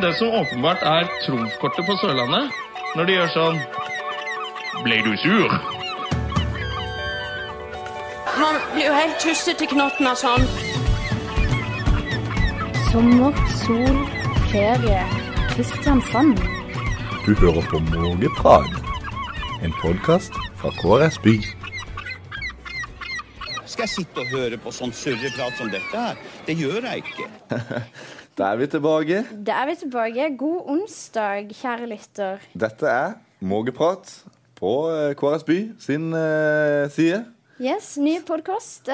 Det som åpenbart er trumfkortet på Sørlandet, når de gjør sånn Ble du sur? Man blir jo helt tysset i knotten av sånn. Sommer, sol, ferie. Kristiansand. Du hører på Mågeprat, en podkast fra KrS By. Skal jeg sitte og høre på sånn surreprat som dette her? Det gjør jeg ikke. Da er vi tilbake. Da er vi tilbake. God onsdag, kjære lytter. Dette er Mågeprat på eh, KrS By sin uh, side. Yes, ny podkast.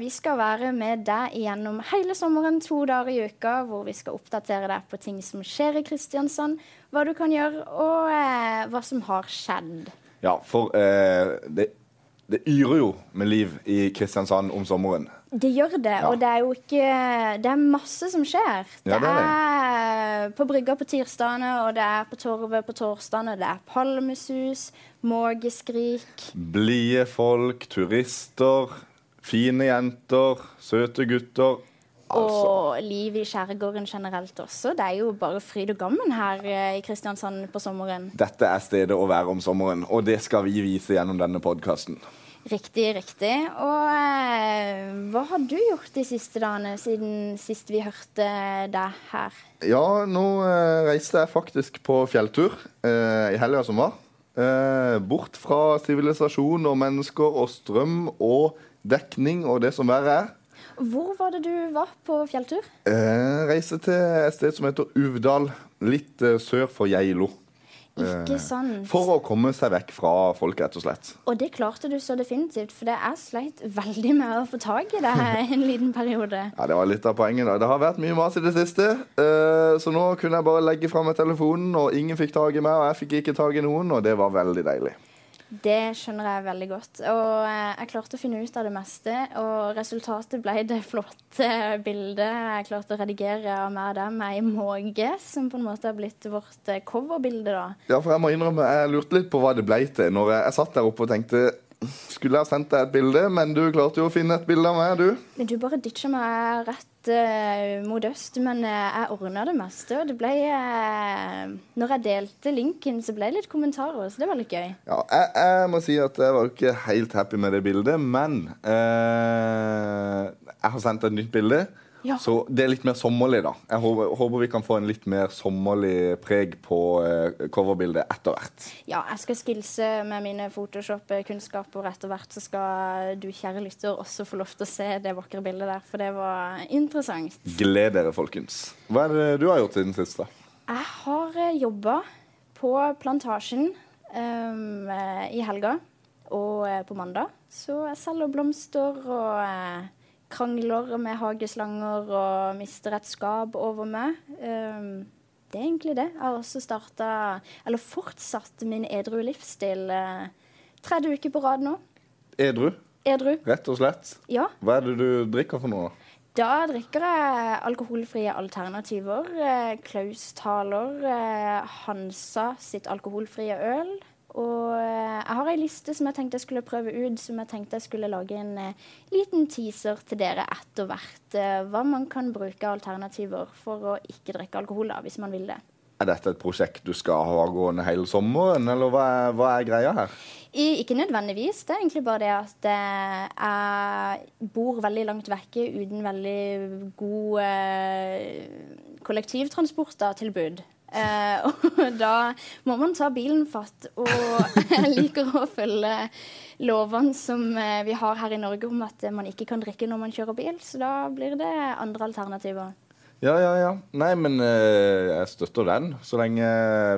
Vi skal være med deg gjennom hele sommeren, to dager i uka, hvor vi skal oppdatere deg på ting som skjer i Kristiansand, hva du kan gjøre, og eh, hva som har skjedd. Ja, for eh, det, det yrer jo med liv i Kristiansand om sommeren. Det gjør det, Ja. og det er jo ikke Det er masse som skjer. Ja, det, det er er på brygga på tirsdagene, og det er på torvet på torsdagene. Det er palmesus, mågeskrik. Blide folk, turister, fine jenter, søte gutter. Altså, Og livet i skjærgården generelt også. Det er jo bare fryd og gammen her eh, i Kristiansand på sommeren. dette er stedet å være om sommeren, og det skal vi vise gjennom denne podkasten. Riktig, riktig. Og eh, hva har du gjort de siste dagene siden sist vi hørte deg her? Ja, nå eh, reiste jeg faktisk på fjelltur eh, i helga som var. Eh, bort fra sivilisasjon og mennesker og strøm og dekning og det som verre er. Hvor var det du var på fjelltur? Eh, reiste til et sted som heter Uvdal, litt eh, sør for Geilo. Ikke sant? Eh, For å komme seg vekk fra folk, rett og slett. Og det klarte du så definitivt, for det jeg sleit veldig med å få tak i det en liten periode. Ja, Det var litt av poenget. da. Det har vært mye mas i det siste. eh, så nå kunne jeg bare legge fra meg telefonen, og ingen fikk tak i meg, og jeg fikk ikke tak i noen, og det var veldig deilig. Det skjønner jeg veldig godt. Og eh, jeg klarte å finne ut av det meste, og resultatet ble det flotte bildet jeg klarte å redigere av meg og dem ei måge, som på en måte har blitt vårt eh, coverbilde, da. Ja, for jeg må innrømme, jeg lurte litt på hva det ble til. Når jeg satt der oppe og tenkte skulle ha sendt deg et bilde, men du klarte jo å finne et bilde av meg, du. Men du bare ditcha meg rett uh, mot øst, men uh, jeg ordna det meste. Og det ble uh, Når jeg delte linken, så ble det litt kommentarer, så det var litt gøy. Ja, jeg, jeg må si at jeg var ikke helt happy med det bildet, men jeg har sendt et nytt bilde. Ja. Så det er litt mer sommerlig, da. Jeg håper, håper vi kan få en litt mer sommerlig preg på uh, coverbildet etter hvert. Ja, jeg skal skilse med mine Photoshop-kunnskaper etter hvert, så skal du, kjære lytter, også få lov til å se det vakre bildet der, for det var interessant. Gled dere, folkens. Hva er det du har gjort siden sist, da? Jeg har jobba på Plantasjen eh, i helga og eh, på mandag, så jeg selger blomster og eh, krangler med hageslanger og mister et skap over meg. Um, det er egentlig det. Jeg har også starta, eller fortsatt, min edru livsstil. uh, Tredje uke på rad nå. Edru, Edru. rett og slett. Ja. Hva er det du drikker for noe? da? Drikker jeg alkoholfrie alternativer. Eh, Klaus Thaler, eh, Hansa sitt alkoholfrie øl. Og eh, jeg har ei liste som jeg tenkte jeg skulle prøve ut, som jeg tenkte jeg skulle lage en eh, liten teaser til dere etter hvert. Eh, hva man kan bruke alternativer for å ikke drikke alkohol, da, hvis man vil det. Er dette et prosjekt du skal ha gående hele sommeren, eller hva er, hva er greia her? I, ikke nødvendigvis. Det er egentlig bare det at eh, jeg bor veldig langt vekke uten veldig god eh, kollektivtransporttilbud. Eh, og da må man ta bilen fatt. Og jeg liker å følge lovene som eh, vi har her i Norge om at man ikke kan drikke når man kjører bil. Så da blir det andre alternativer. Ja, ja, ja. Nei, men eh, jeg støtter den, så lenge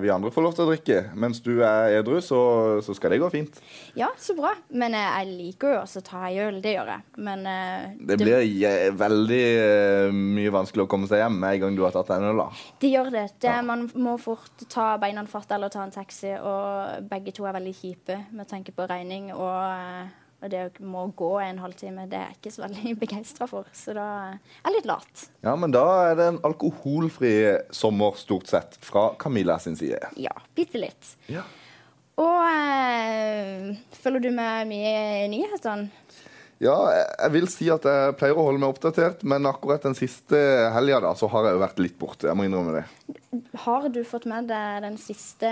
vi andre får lov til å drikke. Mens du er edru, så, så skal det gå fint. Ja, så bra. Men eh, jeg liker jo også å ta ei øl. Det gjør jeg. Men eh, Det blir je- veldig eh, mye vanskelig å komme seg hjem med en gang du har tatt en øl. da. Det gjør det. det man må fort ta beina fatt eller ta en taxi, og begge to er veldig kjipe med tanke på regning. Og, eh, og det å må gå en halvtime, det er jeg ikke så veldig begeistra for. Så da er jeg litt lat. Ja, men da er det en alkoholfri sommer, stort sett, fra Camilla sin side. Ja, bitte litt. Ja. Og øh, følger du med mye i nyhetene? Ja, jeg vil si at jeg pleier å holde meg oppdatert, men akkurat den siste helga da, så har jeg jo vært litt borte. Jeg må innrømme det. Har du fått med deg den siste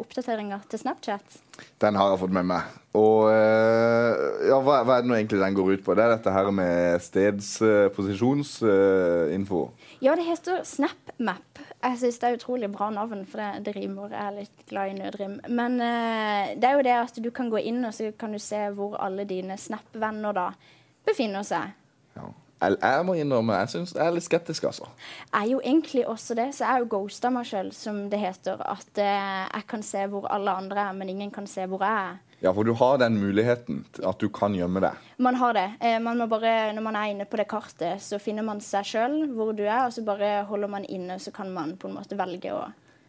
oppdateringa til Snapchat? Den har jeg fått med meg. Og eh, ja, hva, hva er det nå egentlig den går ut på? Det er dette her med stedsposisjonsinfo. Ja, det heter SnapMap. Jeg syns det er utrolig bra navn, for det, det rimer. Jeg er litt glad i nødrim. Men uh, det er jo det at du kan gå inn og så kan du se hvor alle dine Snap-venner da befinner seg. ja. Jeg, må innrømme, jeg synes jeg er litt skeptisk, altså. Jeg er jo egentlig også det, så jeg er jo ghosta meg sjøl, som det heter. At eh, jeg kan se hvor alle andre er, men ingen kan se hvor jeg er. Ja, for du har den muligheten at du kan gjemme deg. Man har det. Eh, man bare, når man er inne på det kartet, så finner man seg sjøl hvor du er, og så bare holder man inne, så kan man på en måte velge å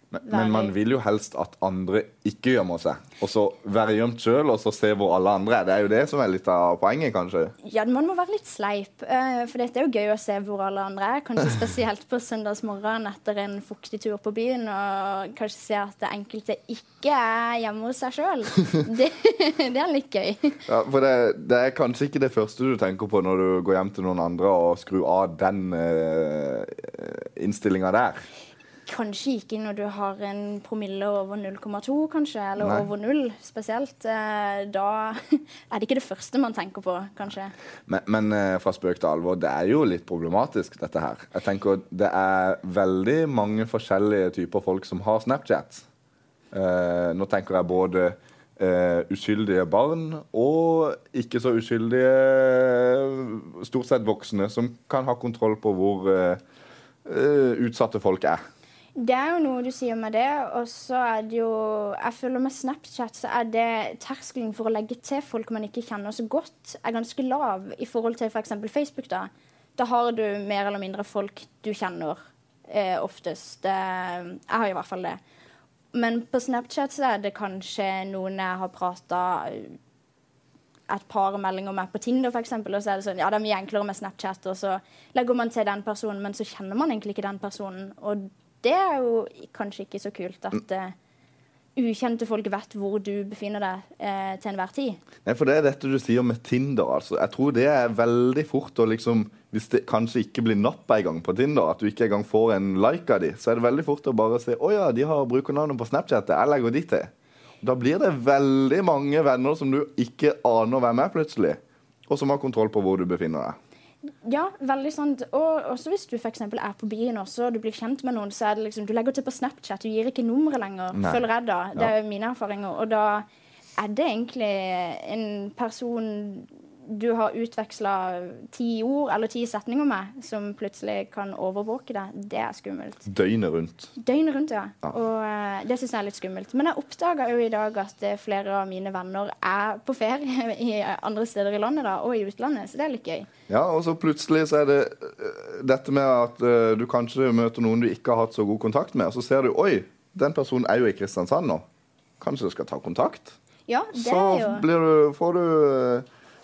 Men, men man vil jo helst at andre ikke gjemmer seg. Og så være gjemt sjøl, og så se hvor alle andre er. Det er jo det som er litt av poenget, kanskje. Ja, man må være litt sleip, eh, for det er jo gøy å se hvor alle andre er. Kanskje spesielt på søndagsmorgen etter en fuktig tur på byen, og kanskje se at det enkelte ikke er hjemme hos seg sjøl. Det, det er litt gøy. Ja, for det, det er kanskje ikke det første du tenker på når du går hjem til noen andre og skrur av den uh, innstillinga der. Kanskje ikke når du har en promille over 0,2, kanskje, eller Nei. over null spesielt. Eh, Da er det ikke det første man tenker på, kanskje. Men, men eh, fra spøk til alvor, det er jo litt problematisk, dette her. Jeg tenker Det er veldig mange forskjellige typer folk som har Snapchat. Eh, nå tenker jeg både Uh, uskyldige barn og ikke så uskyldige, stort sett voksne, som kan ha kontroll på hvor uh, uh, utsatte folk er. Det er jo noe du sier med det, og så er det jo Jeg føler med Snapchat så er det terskelen for å legge til folk man ikke kjenner så godt, er ganske lav i forhold til f.eks. Facebook. Da Da har du mer eller mindre folk du kjenner eh, oftest. Jeg har i hvert fall det. Men på Snapchat så er det kanskje noen jeg har prata et par meldinger med på Tinder, for eksempel, og så er det sånn Ja, det er mye enklere med Snapchat, og så legger man til den personen, men så kjenner man egentlig ikke den personen. Og det er jo kanskje ikke så kult at uh, ukjente folk vet hvor du befinner deg uh, til enhver tid. Nei, for det er dette du sier med Tinder. altså. Jeg tror det er veldig fort å liksom Hvis det kanskje ikke blir napp en gang på Tinder, at du ikke engang får en like av de, så er det veldig fort å bare si å ja, de har brukernavnet på Snapchat, jeg legger de til. Da blir det veldig mange venner som du ikke aner hvem er plutselig, og som har kontroll på hvor du befinner deg. Ja, veldig sant. Og også hvis du for er på byen også, og du blir kjent med noen, så er det liksom Du legger til på Snapchat, du gir ikke nummeret lenger, Nei. føler jeg da. Det er jo mine erfaringer. Og da er det egentlig en person du har utveksla ti ord eller ti setninger med, som plutselig kan overvåke deg. Det er skummelt. Døgnet rundt. Døgnet rundt, ja. Ja. Og eh, det syns jeg er litt skummelt. Men jeg oppdaga jo i dag at eh, flere av mine venner er på ferie i andre steder i landet da, og i utlandet, så det er litt gøy. Ja, og så plutselig så er det dette med at uh, du kanskje møter noen du ikke har hatt så god kontakt med, og så ser du oi, den personen er jo i Kristiansand nå. Kanskje du skal ta kontakt? Ja, det Så er jo blir du, får du,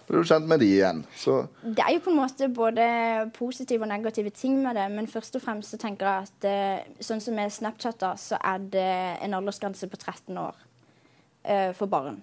blir du kjent med de igjen. Så Det er jo på en måte både positive og negative ting med det, men først og fremst så tenker jeg at eh, sånn som med Snapchat, da, så er det en aldersgrense på 13 år uh, for barn.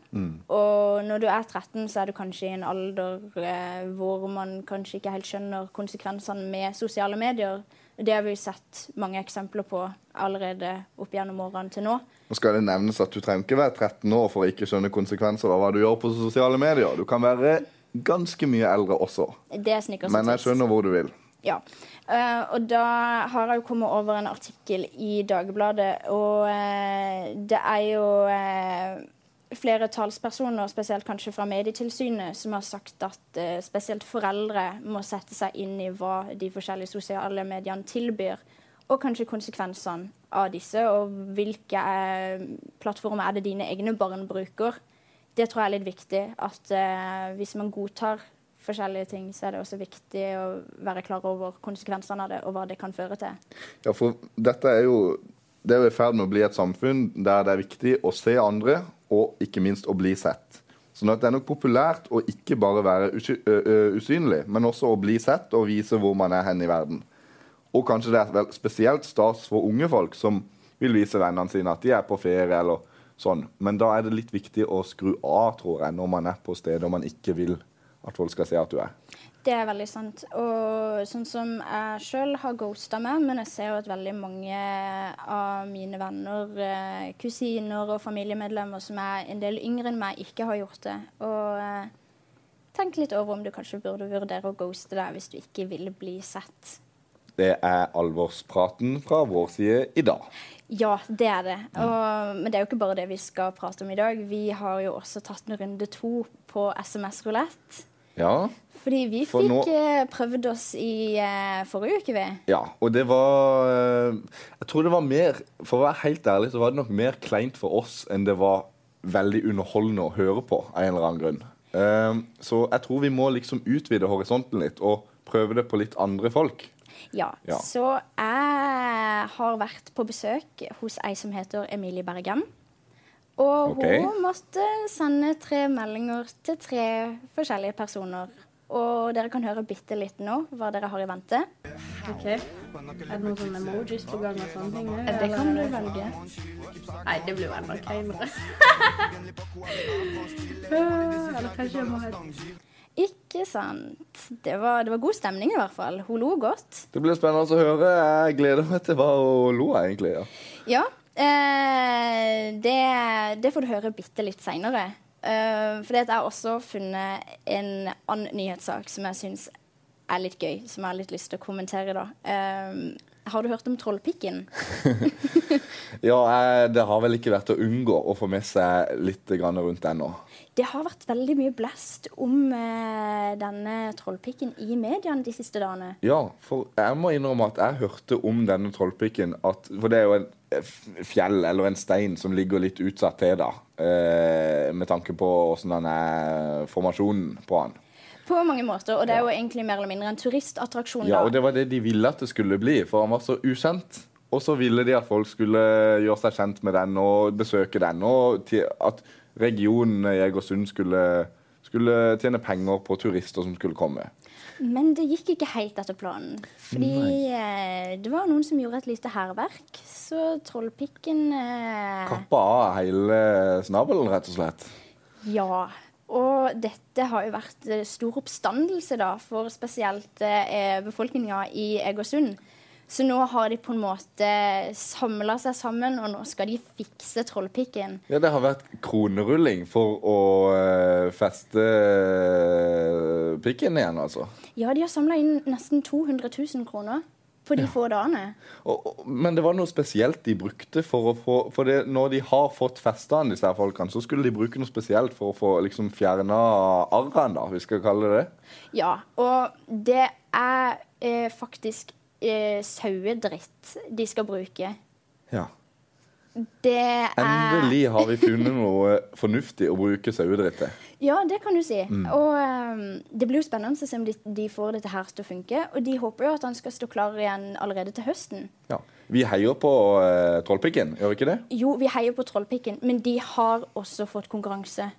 Og når du er 13, så er du kanskje i en alder uh, hvor man kanskje ikke helt skjønner konsekvensene med sosiale medier. Det har vi sett mange eksempler på allerede opp gjennom årene til nå. Nå skal det nevnes at du trenger ikke være 13 år for å ikke skjønne konsekvenser av hva du gjør på sosiale medier. Du kan være ganske mye eldre også. Det snikker Men jeg skjønner hvor du vil. Ja. Uh, og da har jeg jo kommet over en artikkel i Dagbladet, og uh, det er jo eh, flere talspersoner, spesielt kanskje fra Medietilsynet, som har sagt at uh, spesielt foreldre må sette seg inn i hva de forskjellige sosiale mediene tilbyr, og kanskje konsekvensene av disse, og hvilke uh, plattformer er det dine egne barn bruker. Det tror jeg er litt viktig, at uh, hvis man godtar forskjellige ting, så er det også viktig å være klar over konsekvensene av det, og hva det kan føre til. Ja, for dette er jo det er i ferd med å bli et samfunn der det er viktig å se andre, og ikke minst å bli sett. Sånn at det er nok populært å ikke bare være usynlig, men også å bli sett og vise hvor man er hen i verden. Og kanskje det er vel spesielt stas for unge folk som vil vise vennene sine at de er på ferie eller sånn. Men da er det litt viktig å skru av, tror jeg, når man er på steder man ikke vil at folk skal se at du er. Det er veldig sant. Og sånn som jeg sjøl har ghosta meg, men jeg ser jo at veldig mange av mine venner, eh, kusiner og familiemedlemmer som er en del yngre enn meg, ikke har gjort det. Og eh, tenk litt over om du kanskje burde vurdere å ghoste deg hvis du ikke vil bli sett. Det er alvorspraten fra vår side i dag. Ja, det er det. Og, men det er jo ikke bare det vi skal prate om i dag. Vi har jo også tatt en runde to på SMS-rulett. Ja, Fordi vi For fikk nå- eh, prøvd oss i eh, forrige uke, vi. ja. Og det var eh, Jeg tror det var mer For å være helt ærlig så var det nok mer kleint for oss enn det var veldig underholdende å høre på av en eller annen grunn. Eh, så jeg tror vi må liksom utvide horisonten litt og prøve det på litt andre folk. Ja, Ja. Så jeg har vært på besøk hos ei som heter Emilie Bergem. Og okay. hun måtte sende tre meldinger til tre forskjellige personer. Og dere kan høre bitte litt nå hva dere har i vente. Ok. Er det noen sånne emojis på gang og sånne ting? nå, Det kan du velge. Nei, det blir jo enda kleinere. eller kanskje jeg må ha Ikke sant. Det var, det var god stemning i hvert fall. Hun lo godt. Det blir spennende å høre. Jeg gleder meg til hva hun lo av, egentlig. ja. Ja. Eh, det, det får du høre bitte litt seinere. Eh, for jeg har også funnet en annen nyhetssak som jeg syns er litt gøy, som jeg har litt lyst til å kommentere. da. Eh, har du hørt om Trollpikken? Ja, Det har vel ikke vært å unngå å få med seg litt grann rundt den nå. Det har vært veldig mye blest om eh, denne trollpikken i mediene de siste dagene. Ja, for jeg må innrømme at jeg hørte om denne trollpikken at, For det er jo en fjell eller en stein som ligger litt utsatt til, da. Eh, med tanke på åssen den er formasjonen på han. På mange måter. Og det er jo egentlig mer eller mindre en turistattraksjon. Ja, da. og det var det de ville at det skulle bli, for han var så ukjent. Og så ville de at folk skulle gjøre seg kjent med den og besøke den. Og at regionen Egersund skulle, skulle tjene penger på turister som skulle komme. Men det gikk ikke helt etter planen. Fordi eh, det var noen som gjorde et lite hærverk. Så trollpikken eh, Kappa av hele snabelen, rett og slett. Ja. Og dette har jo vært eh, stor oppstandelse da, for spesielt eh, befolkninga i Egersund. Så nå har de på en måte samla seg sammen, og nå skal de fikse trollpikken. Ja, det har vært kronerulling for å eh, feste eh, pikken igjen, altså. Ja, de har samla inn nesten 200 000 kroner på de få dagene. Men det var noe spesielt de brukte for å få For det, når de har fått festa an disse her folkene, så skulle de bruke noe spesielt for å få liksom fjerna arrene, da, vi skal kalle det det. Ja, og det er eh, faktisk eh, sauedritt de skal bruke. Ja. Det er Endelig har vi funnet noe fornuftig å bruke sauedritt til. Ja, det kan du si. Mm. Og um, det blir jo spennende å se om de, de får dette her til å funke. Og de håper jo at han skal stå klar igjen allerede til høsten. Ja. Vi heier på uh, Trollpikken, gjør vi ikke det? Jo, vi heier på Trollpikken, men de har også fått konkurranse.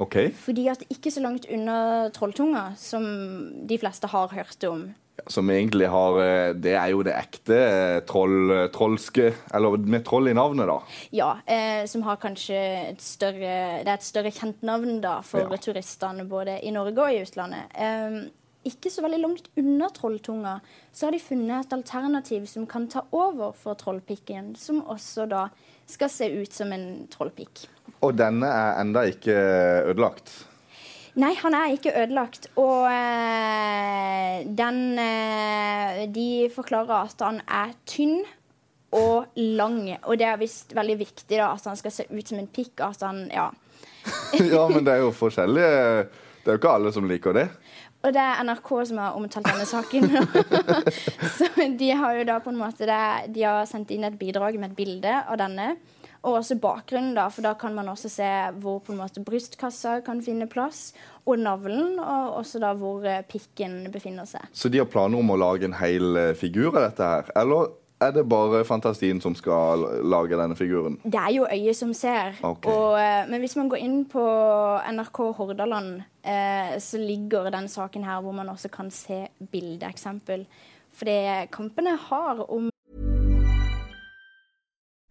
OK. Fordi at ikke så langt unna Trolltunga, som de fleste har hørt om. Som egentlig har eh, Det er jo det ekte eh, troll, trollske Eller med troll i navnet, da. Ja, eh, som har kanskje et større Det er et større kjent navn da for Ja. turistene både i Norge og i utlandet. Eh, ikke så veldig langt unna Trolltunga så har de funnet et alternativ som kan ta over for Trollpikken, som også da skal se ut som en trollpikk. Og denne er enda ikke ødelagt. Nei, han er ikke ødelagt. Og øh, den øh, De forklarer at han er tynn og lang. Og det er visst veldig viktig da, at han skal se ut som en pikk. At han, ja. ja, men det er jo forskjellige Det er jo ikke alle som liker det. Og det er NRK som har omtalt denne saken. Så de har jo da på en måte det, De har sendt inn et bidrag med et bilde av denne. Og også bakgrunnen, da, for da kan man også se hvor på en måte brystkassa kan finne plass. Og navlen, og også da hvor eh, pikken befinner seg. Så de har planer om å lage en hel eh, figur av dette her? Eller er det bare fantasien som skal lage denne figuren? Det er jo øyet som ser. Okay. Og, eh, men hvis man går inn på NRK Hordaland, eh, så ligger den saken her hvor man også kan se bildeeksempel. det kampene har om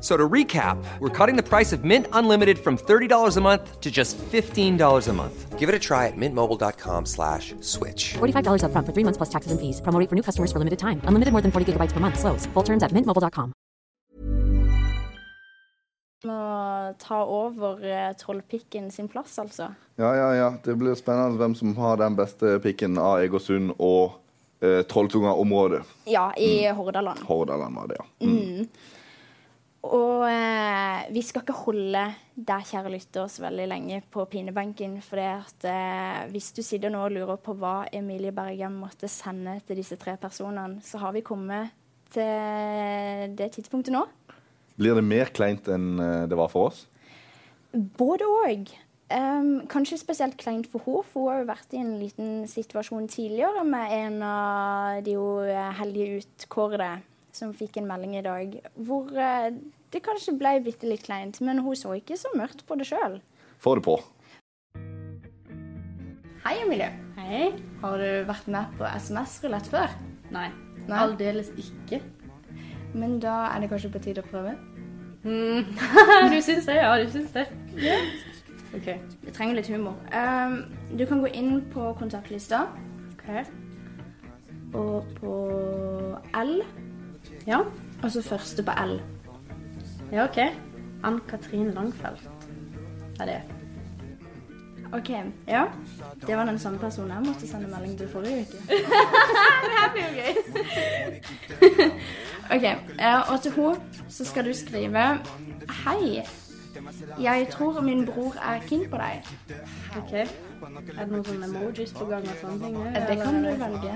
F- So to recap, we're cutting the price of Mint Unlimited from $30 a month to just $15 a month. Give it a try at mintmobile.com slash switch. $45 upfront for three months plus taxes and fees. Promo for new customers for limited time. Unlimited more than 40 gigabytes per month. Slows. Full terms at mintmobile.com. Må ta over eh, trollpikken sin plass, altså. Ja, ja, ja. Det blir spennende hvem som har den beste pikken av Egersund og eh, Trolltunga-området. Ja, i Hordaland. Hordaland var det, ja. Mm. Og eh, vi skal ikke holde deg, kjære lytter, så veldig lenge på pinebenken. For at, eh, hvis du sitter nå og lurer på hva Emilie Bergem måtte sende til disse tre personene, så har vi kommet til det tidspunktet nå. Blir det mer kleint enn eh, det var for oss? Både òg. kanskje spesielt kleint for henne, for hun har jo vært i en liten situasjon tidligere med en av de jo eh, heldige utkårede som fikk en melding i dag, hvor eh, det kanskje ble bitte litt kleint. Men hun så ikke så mørkt på det sjøl. Få det på. Hei, Emilie. Hei. Har du vært med på SMS-rulett før? Nei. Nei. Aldeles ikke. Men da er det kanskje på tide å prøve? du syns det? Ja, du syns det. OK. Vi trenger litt humor. Um, du kan gå inn på kontaktlista ok. og på L, Ja. og så første på L. ja, OK. Ann-Katrin Langfelt. Er det. OK. Ja. Det var den samme personen jeg måtte sende melding til forrige uke. det her blir jo gøy. OK. og til henne så skal du skrive Hei. Jeg tror min bror er keen på deg. OK. Er det noen sånne emojis på gang og sånne ting? Eh, Det kan du velge.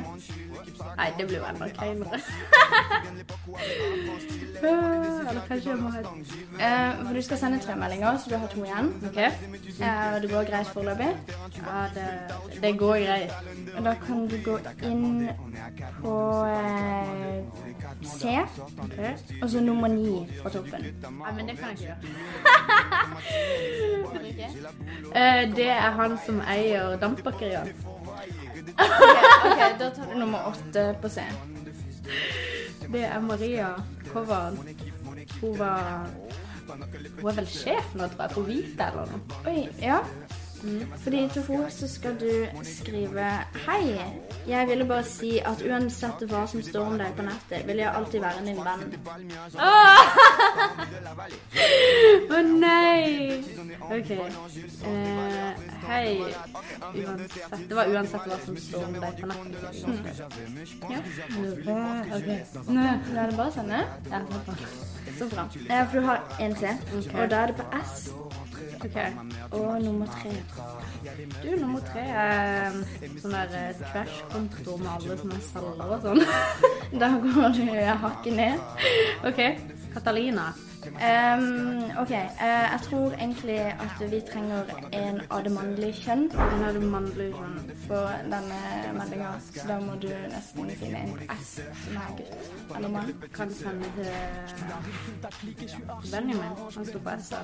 Nei, det blir jo enda kleinere. Eller kanskje jeg må ha Eh, for du skal sende tre meldinger, så du har to igjen. OK. Eh, det går greit foreløpig. Ja, det, det går greit. Og da kan du gå inn på eh, C, okay. og så nummer ni fra toppen. Nei, men det kan jeg ikke gjøre. Eh, det er han som eier dampbakeriene. Ok, Da tar du nummer åtte på C. Det er Maria Kovan. Hun var Hun er vel sjef nå, tror jeg, på Vita eller noe. Oi, ja. Fordi til henne så skal du skrive Hei, jeg ville bare si at uansett hva som står om deg på nettet, vil jeg alltid være din venn. Å nei! OK. Eh, hei uansett Det var uansett hva som sto om deg på nettet. Ja. OK. Da er det bare å sende. Ja. Så bra. Ja, for du har en til, og da er det på S Okay. og nummer tre. Du, nummer tre er sånn der eh, trash-konto med alle sånne salger og sånn. Da går du hakket ned. OK. Katalina. Ehm, OK. Uh, jeg tror egentlig at vi trenger en av det mannlige kjønn En av det mannlige kjønn. for denne meldinga. Så da må du nesten finne en S som er gutt eller mann. Kan sende til Benjamin. Han sto på S da.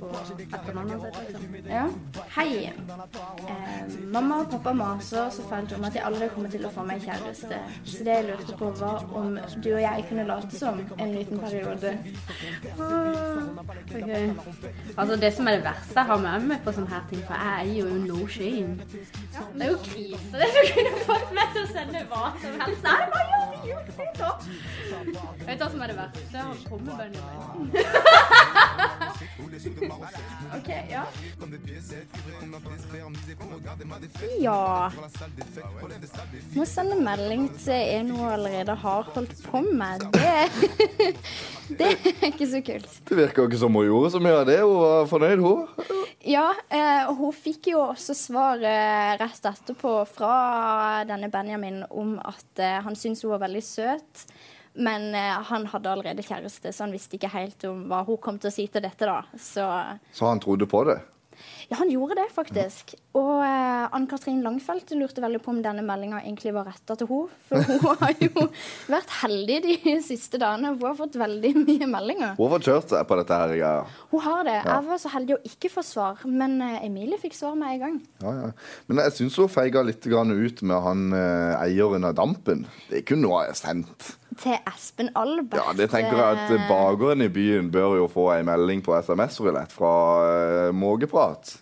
På etternavnet sitt, liksom. Ja. Hei. Uh, mamma og pappa maser så fælt om at jeg aldri kommer til å få meg kjæreste. Så det jeg lurte på, var om du og jeg kunne late som en liten periode. Ok. Altså, det som er det verste jeg har med meg på sånne her ting, for jeg er jo en no shame. Det er jo krise. Det du kunne fått meg til å sende hva som helst. Nei, bare gjør det julefri da? Vet du hva som er det verste? Han kommer Benjamin. OK, ja. Ja Må sende melding til en hun allerede har holdt på med. Det, det er ikke så kult. Det virker jo ikke som hun gjorde så mye av det. Hun var fornøyd, hun. Ja, eh, og hun fikk jo også svar eh, rett etterpå fra denne Benjamin om at eh, han syntes hun var veldig søt. Men eh, han hadde allerede kjæreste, så han visste ikke helt om hva hun kom til å si til dette. da. Så Så han trodde på det. Ja, han gjorde det, faktisk. Og eh, Ann-Katrin Langfeldt lurte veldig på om denne meldinga egentlig var retta til henne. For hun har jo vært heldig de siste dagene. Hun har fått veldig mye meldinger. Hun har fått kjørt seg på dette her. Ja, Hun har det. Ja. Jeg var så heldig å ikke få svar, men eh, Emilie fikk svar med en gang. ja, ja. Men jeg syns hun feiga litt grann ut med han eh, eieren av Dampen. Det kunne hun ha sendt. Til Espen Albert. Ja, det tenker jeg at eh, Bakeren i byen bør jo få ei melding på SMS-rulett fra eh, Mågeprat.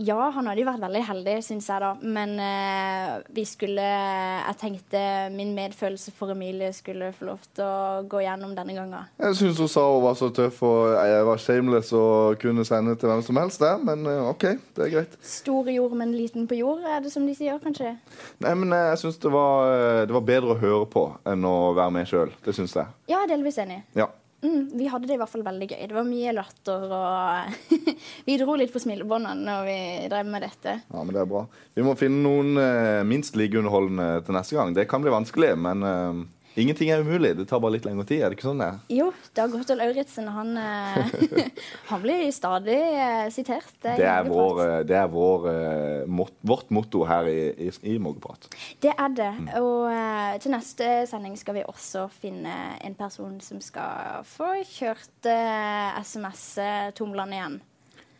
Ja, han hadde jo vært veldig heldig, syns jeg, da. Men eh, vi skulle Jeg tenkte min medfølelse for Emilie skulle få lov til å gå gjennom denne gangen. Jeg syns hun sa hun var så tøff og jeg var shameless og kunne sende til hvem som helst. det. men eh, OK, det er greit. Stor i jord, men liten på jord, er det som de sier, kanskje? Nei, men eh, jeg syns det, var, eh, det var bedre å høre på enn å være med sjøl. Det syns jeg. Ja, delvis enig. Ja. Mm, vi hadde det i hvert fall veldig gøy. Det var mye latter, og vi dro litt på smilebåndene når vi drev med dette. ja, men det er bra. Vi må finne noen eh, minst like underholdende til neste gang. Det kan bli vanskelig, men eh, ingenting er umulig. Det tar bare litt lengre tid. Er det ikke sånn det? Jo, Dag Otto Lauritzen, han, eh, han blir stadig eh, sitert. Det er, vår, eh, det er vår, eh, mot, vårt motto her i, i, i Mågeprat. Det er det. Mm. Og eh, til neste sending skal vi også finne en person som skal få kjørt eh, SMS-tomlene igjen.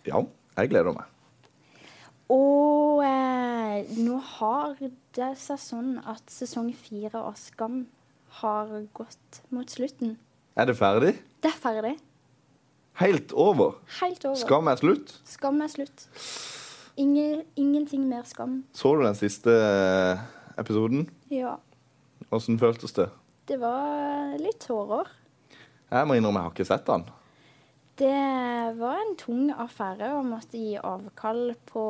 Ja, jeg gleder meg. Og eh, nå har det seg sånn at sesong fire av Skam har gått mot slutten. Er det ferdig? Det er ferdig. Helt over? Helt over. Skam er slutt? Skam er slutt. Ingen, ingenting mer skam. Så du den siste eh, episoden? Ja. Åssen føltes det? Det var litt tårer. Jeg må innrømme jeg har ikke sett den. Det var en tung affære å måtte gi avkall på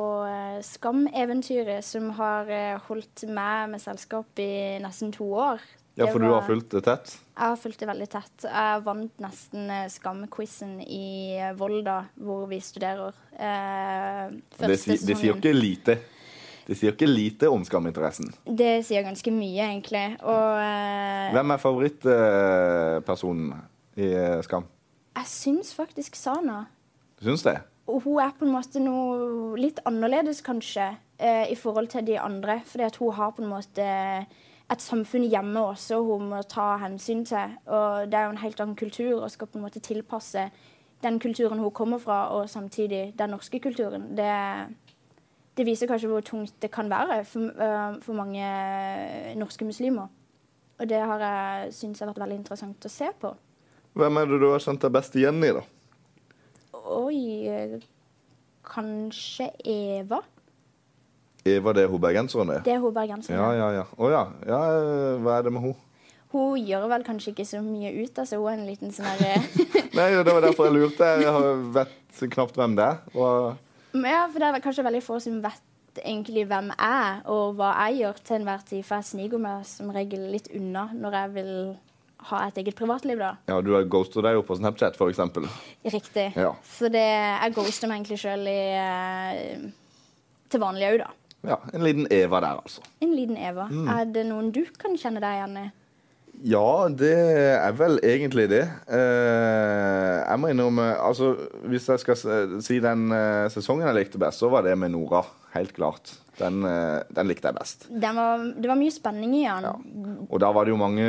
skameventyret Skam-eventyret, som har eh, holdt meg med selskap i nesten to år. Ja, for for du har fulgt det tett? Jeg har fulgt det veldig tett. Jeg vant nesten eh, Skam-quizen i eh, Volda, hvor vi studerer. Eh, Det, si, det sier ikke lite. Det sier ikke lite om skaminteressen. Det sier ganske mye, egentlig. Og eh, Hvem er favorittpersonen i eh, Skam? jeg syns faktisk Sana Du syns det? Og hun er på en måte noe litt annerledes, kanskje, eh, i forhold til de andre. Fordi at hun har på en måte et samfunn hjemme også hun må ta hensyn til. Og det er jo en helt annen kultur og skal på en måte tilpasse den kulturen hun kommer fra, og samtidig den norske kulturen. Det, det viser kanskje hvor tungt det kan være for, uh, for mange norske muslimer. Og det har jeg syntes har vært veldig interessant å se på. Hvem er det du har kjent deg best igjen i, da? Oi Kanskje Eva? Eva det er hun bergenseren er? Det er hun bergenseren. Ja, ja, ja. Å ja. ja. eh, Hva er det med henne? Hun gjør vel kanskje ikke så mye ut av seg. Hun er en liten sånn herre Nei, det var derfor jeg lurte. Jeg vet knapt hvem det er. Og Ja, for det er kanskje veldig få som vet egentlig hvem jeg er, og hva jeg gjør til enhver tid. For jeg sniker meg som regel litt unna når jeg vil ha et eget privatliv, da. ja, du har ghosta deg jo på Snapchat, eksempel. Riktig. Ja. Så det, jeg ghoster meg egentlig sjøl til vanlig òg, da. Ja, En liten Eva der, altså. En liten Eva. Mm. Er det noen du kan kjenne deg igjen i? Ja, det er vel egentlig det. Eh, jeg må innrømme altså, Hvis jeg skal si den eh, sesongen jeg likte best, så var det med Nora. Helt klart. Den, eh, den likte jeg best. Den var, det var mye spenning i den. Og da var det jo mange,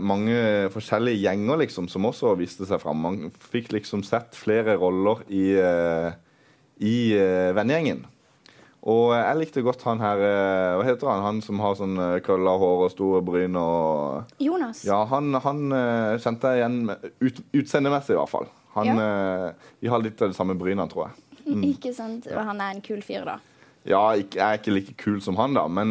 mange forskjellige gjenger liksom, som også viste seg fram. Man fikk liksom sett flere roller i, eh, i eh, vennegjengen. Og jeg likte godt han her eh, Hva heter han? Han som har sånn eh, krølla hår og store bryn og Jonas. Ja, han, han eh, kjente jeg igjen ut, utseendemessig, i hvert fall. Han, ja. vi har litt av de samme brynene, tror jeg. Mm. Ikke sant? Og han er en kul fyr, da. Ja, jeg er ikke like kul som han, da, men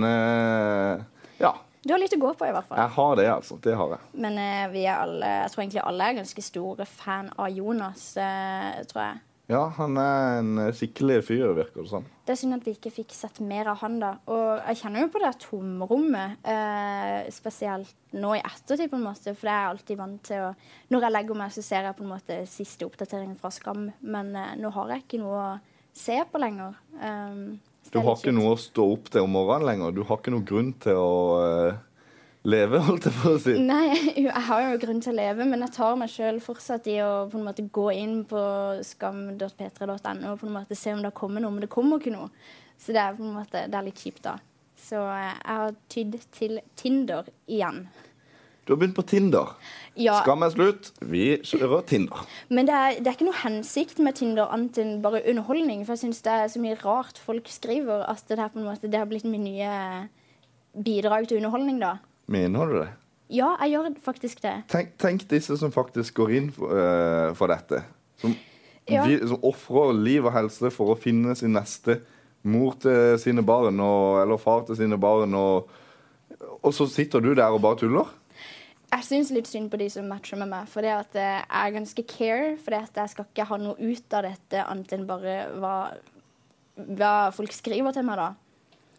ja. Du har litt å gå på, i hvert fall. Jeg har det, altså. Det har jeg. Men vi er alle, jeg tror egentlig alle er ganske store fan av Jonas, tror jeg. Ja, han er en skikkelig fyr, virker det som. Det er synd at vi ikke fikk sett mer av han, da. Og jeg kjenner jo på det tomrommet, eh, spesielt nå i ettertid, på en måte. For det er jeg alltid vant til å Når jeg legger meg, så ser jeg på en måte siste oppdateringen fra Skam. Men eh, nå har jeg ikke noe å se på lenger. Um, Du har ikke noe å stå opp til om morgenen lenger. Du har ikke noe grunn til å, eh, leve, holdt jeg på å si. Nei, jeg har jo grunn til å leve, men jeg tar meg sjøl fortsatt i å på en måte gå inn på skam.p3.no og på en måte se om det kommer noe, men det kommer ikke noe. Så det er på en måte, det er litt kjipt, da. Så eh, jeg har tydd til Tinder igjen. Du har begynt på Tinder. Ja, Skam er slutt. Vi kjører Tinder. Men det er, det er ikke noe hensikt med Tinder annet enn bare underholdning. For jeg syns det er så mye rart folk skriver at det, er på en måte, det har blitt min nye bidrag til underholdning, da. Mener du det? Ja, jeg gjør faktisk det. Tenk, tenk disse som faktisk går inn for, uh, for dette. Som, Ja. vi- som ofrer liv og helse for å finne sin neste mor til sine barn og, eller far til sine barn. Og, og så sitter du der og bare tuller? Jeg syns litt synd på de som matcher med meg, for det at eh, jeg er ganske care. For jeg skal ikke ha noe ut av dette annet enn bare hva, hva folk skriver til meg, da.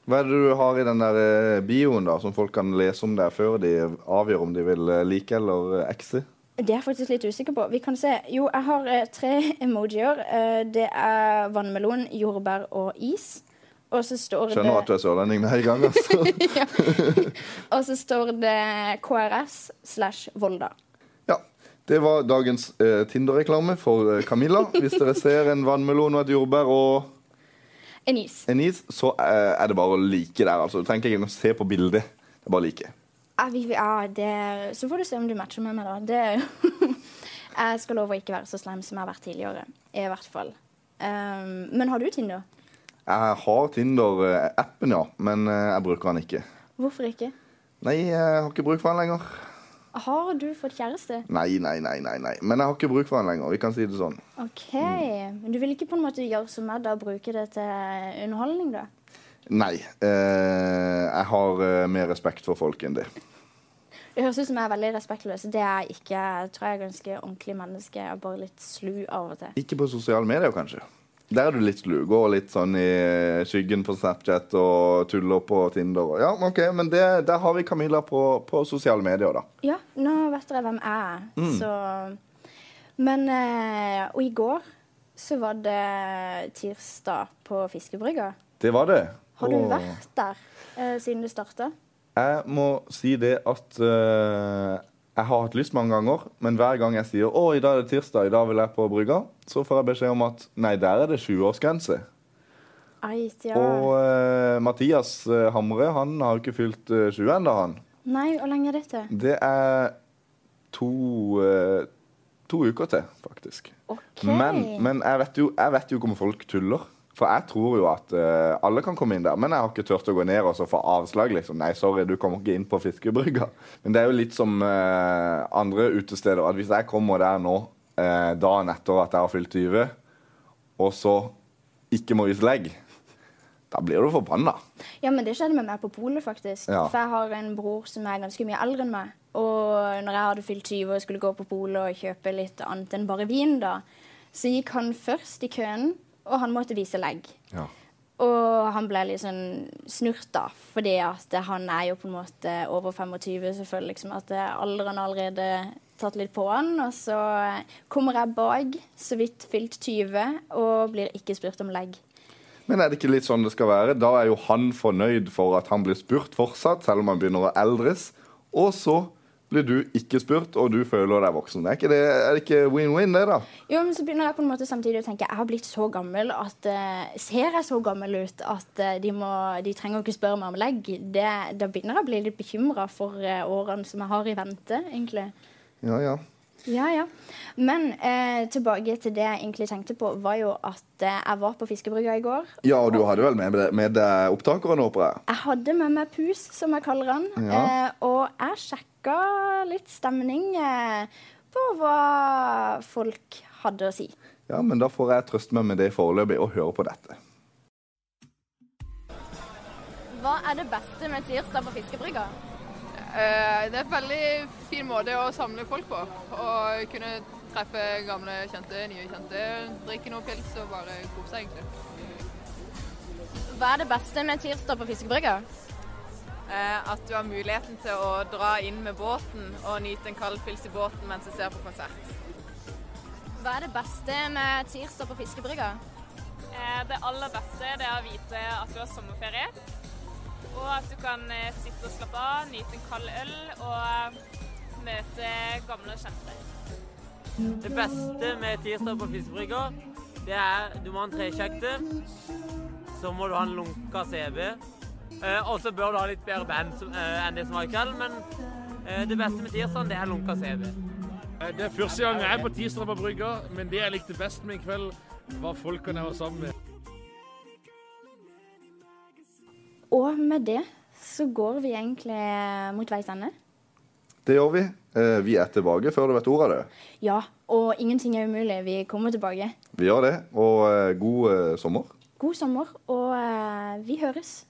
Hva er det du har i den der eh, bioen da, som folk kan lese om der før de avgjør om de vil eh, like eller ekse? exe? Det er jeg faktisk litt usikker på. Vi kan se. Jo, jeg har eh, tre emojier. Eh, det er vannmelon, jordbær og is. Og så står Skjønner at du er sørlending med en gang. altså. Og så står det KRS slash Volda. Ja, Det var dagens eh, Tinder-reklame for eh, Camilla. Hvis dere ser en vannmelon og et jordbær og En is. en is, så eh, er det bare å like der. altså. Du trenger ikke engang se på bildet. Det er bare å like. Ja, vi, ja, det, så får du se om du matcher med meg, da. Det, jeg skal love å ikke være så slem som jeg har vært tidligere. I hvert fall. Um, men har du Tinder? Jeg har Tinder-appen, ja, men eh, jeg bruker den ikke. Hvorfor ikke? Nei, jeg har ikke bruk for den lenger. Har du fått kjæreste? Nei, nei, nei, nei, nei. Men jeg har ikke bruk for han lenger. Vi kan si det sånn. OK. Men du vil ikke på en måte gjøre som meg, da? Bruke det til underholdning, da? Nei. Eh, jeg har eh, mer respekt for folk enn det. Det høres ut som jeg er veldig respektløs. Det er jeg ikke. Jeg tror jeg er ganske ordentlig menneske. Jeg er bare litt slu av og til. Ikke på sosiale medier, kanskje. Der er du litt slu. Går litt sånn i skyggen på Snapchat og tuller på Tinder. Ja, ok, Men det, der har vi Camilla på, på sosiale medier, da. Ja, nå vet dere hvem jeg er. Mm. Så Men eh, Og i går så var det tirsdag på Fiskebrygga. Det var det. Har du Og vært der eh, siden du starta? Jeg må si det at eh, jeg har hatt lyst mange ganger, men hver gang jeg sier å, i dag er det tirsdag, i dag vil jeg på brygga, så får jeg beskjed om at nei, der er det 20-årsgrense. Ja. Og uh, Mathias uh, Hamre han har jo ikke fylt uh, 20 ennå, han. Nei, hvor lenge er dette? Det er to, eh, to uker til, faktisk. Okay. Men, men jeg, vet jo, jeg vet jo ikke om folk tuller. For jeg tror jo at uh, alle kan komme inn der. Men jeg har ikke turt å gå ned og så få avslag. liksom. Nei, sorry, du kommer ikke inn på fiskebrygga. Men det er jo litt som uh, andre utesteder. At hvis jeg kommer der nå uh, dagen etter at jeg har fylt 20, og så ikke må vise legg, da blir du forbanna. Ja, men det skjedde med meg på polet, faktisk. Ja. For jeg har en bror som er ganske mye eldre enn meg. Og når jeg hadde fylt 20 og skulle gå på polet og kjøpe litt annet enn bare vin, da, så gikk han først i køen, og han måtte vise legg. Ja. Og han ble litt sånn snurt, da, fordi at han er jo på en måte over 25, selvfølgelig. Liksom, at alderen allerede tatt litt på han. Og så kommer jeg bak, så vidt fylt 20, og blir ikke spurt om legg. Men er det ikke litt sånn det skal være? Da er jo han fornøyd for at han blir spurt fortsatt, selv om han begynner å eldres. Og så blir du ikke spurt, og du føler deg voksen. Er, det, er det ikke win-win, det, da? Jo, men så begynner jeg på en måte samtidig å tenke jeg har blitt så gammel at uh, Ser jeg så gammel ut at uh, de, må, de trenger ikke spørre meg om legg? Det, da begynner jeg å bli litt bekymra for uh, årene som jeg har i vente, egentlig. Ja, ja. Ja, ja. Men eh, tilbake til det jeg egentlig tenkte på, var jo at eh, jeg var på fiskebrygga i går. Ja, og du hadde vel med, med deg opptakeren, håper jeg? Jeg hadde med meg pus, som jeg kaller han. Ja. Eh, og jeg sjekka litt stemning eh, på hva folk hadde å si. Ja, men da får jeg trøste meg med det foreløpig og høre på dette. Hva er det beste med tirsdag på fiskebrygga? Eh, Det er en veldig fin måte å samle folk på. Og kunne treffe gamle kjente, nye kjente, drikke noe pils og bare kose seg, egentlig. Hva er det beste med tirsdag på fiskebrygga? Eh, At du har muligheten til å dra inn med båten og nyte en kald pils i båten mens du ser på konsert. Hva er det beste med tirsdag på fiskebrygga? Eh, Det aller beste det er å vite at du har sommerferie. Og at du kan eh, sitte og slappe av, nyte en kald øl og eh, møte gamle og kjente. Det beste med tirsdag på Fiskebrygga, det er du må ha en trekjekte. Så må du ha en lunka CB. Eh, og så bør du ha litt bedre band enn det som var i kveld, men eh, det beste med tirsdagen, det er lunka CB. Eh, Det er første gang jeg er på tirsdag på brygga, men det jeg likte best med i kveld, var folkene jeg var sammen med. Og med det så går vi egentlig mot veis ende. Det gjør vi. Eh, Vi er tilbake før du vet ordet av det. Ja, og ingenting er umulig. Vi kommer tilbake. Vi gjør det. Og eh, god eh, sommer. God sommer, og vi høres.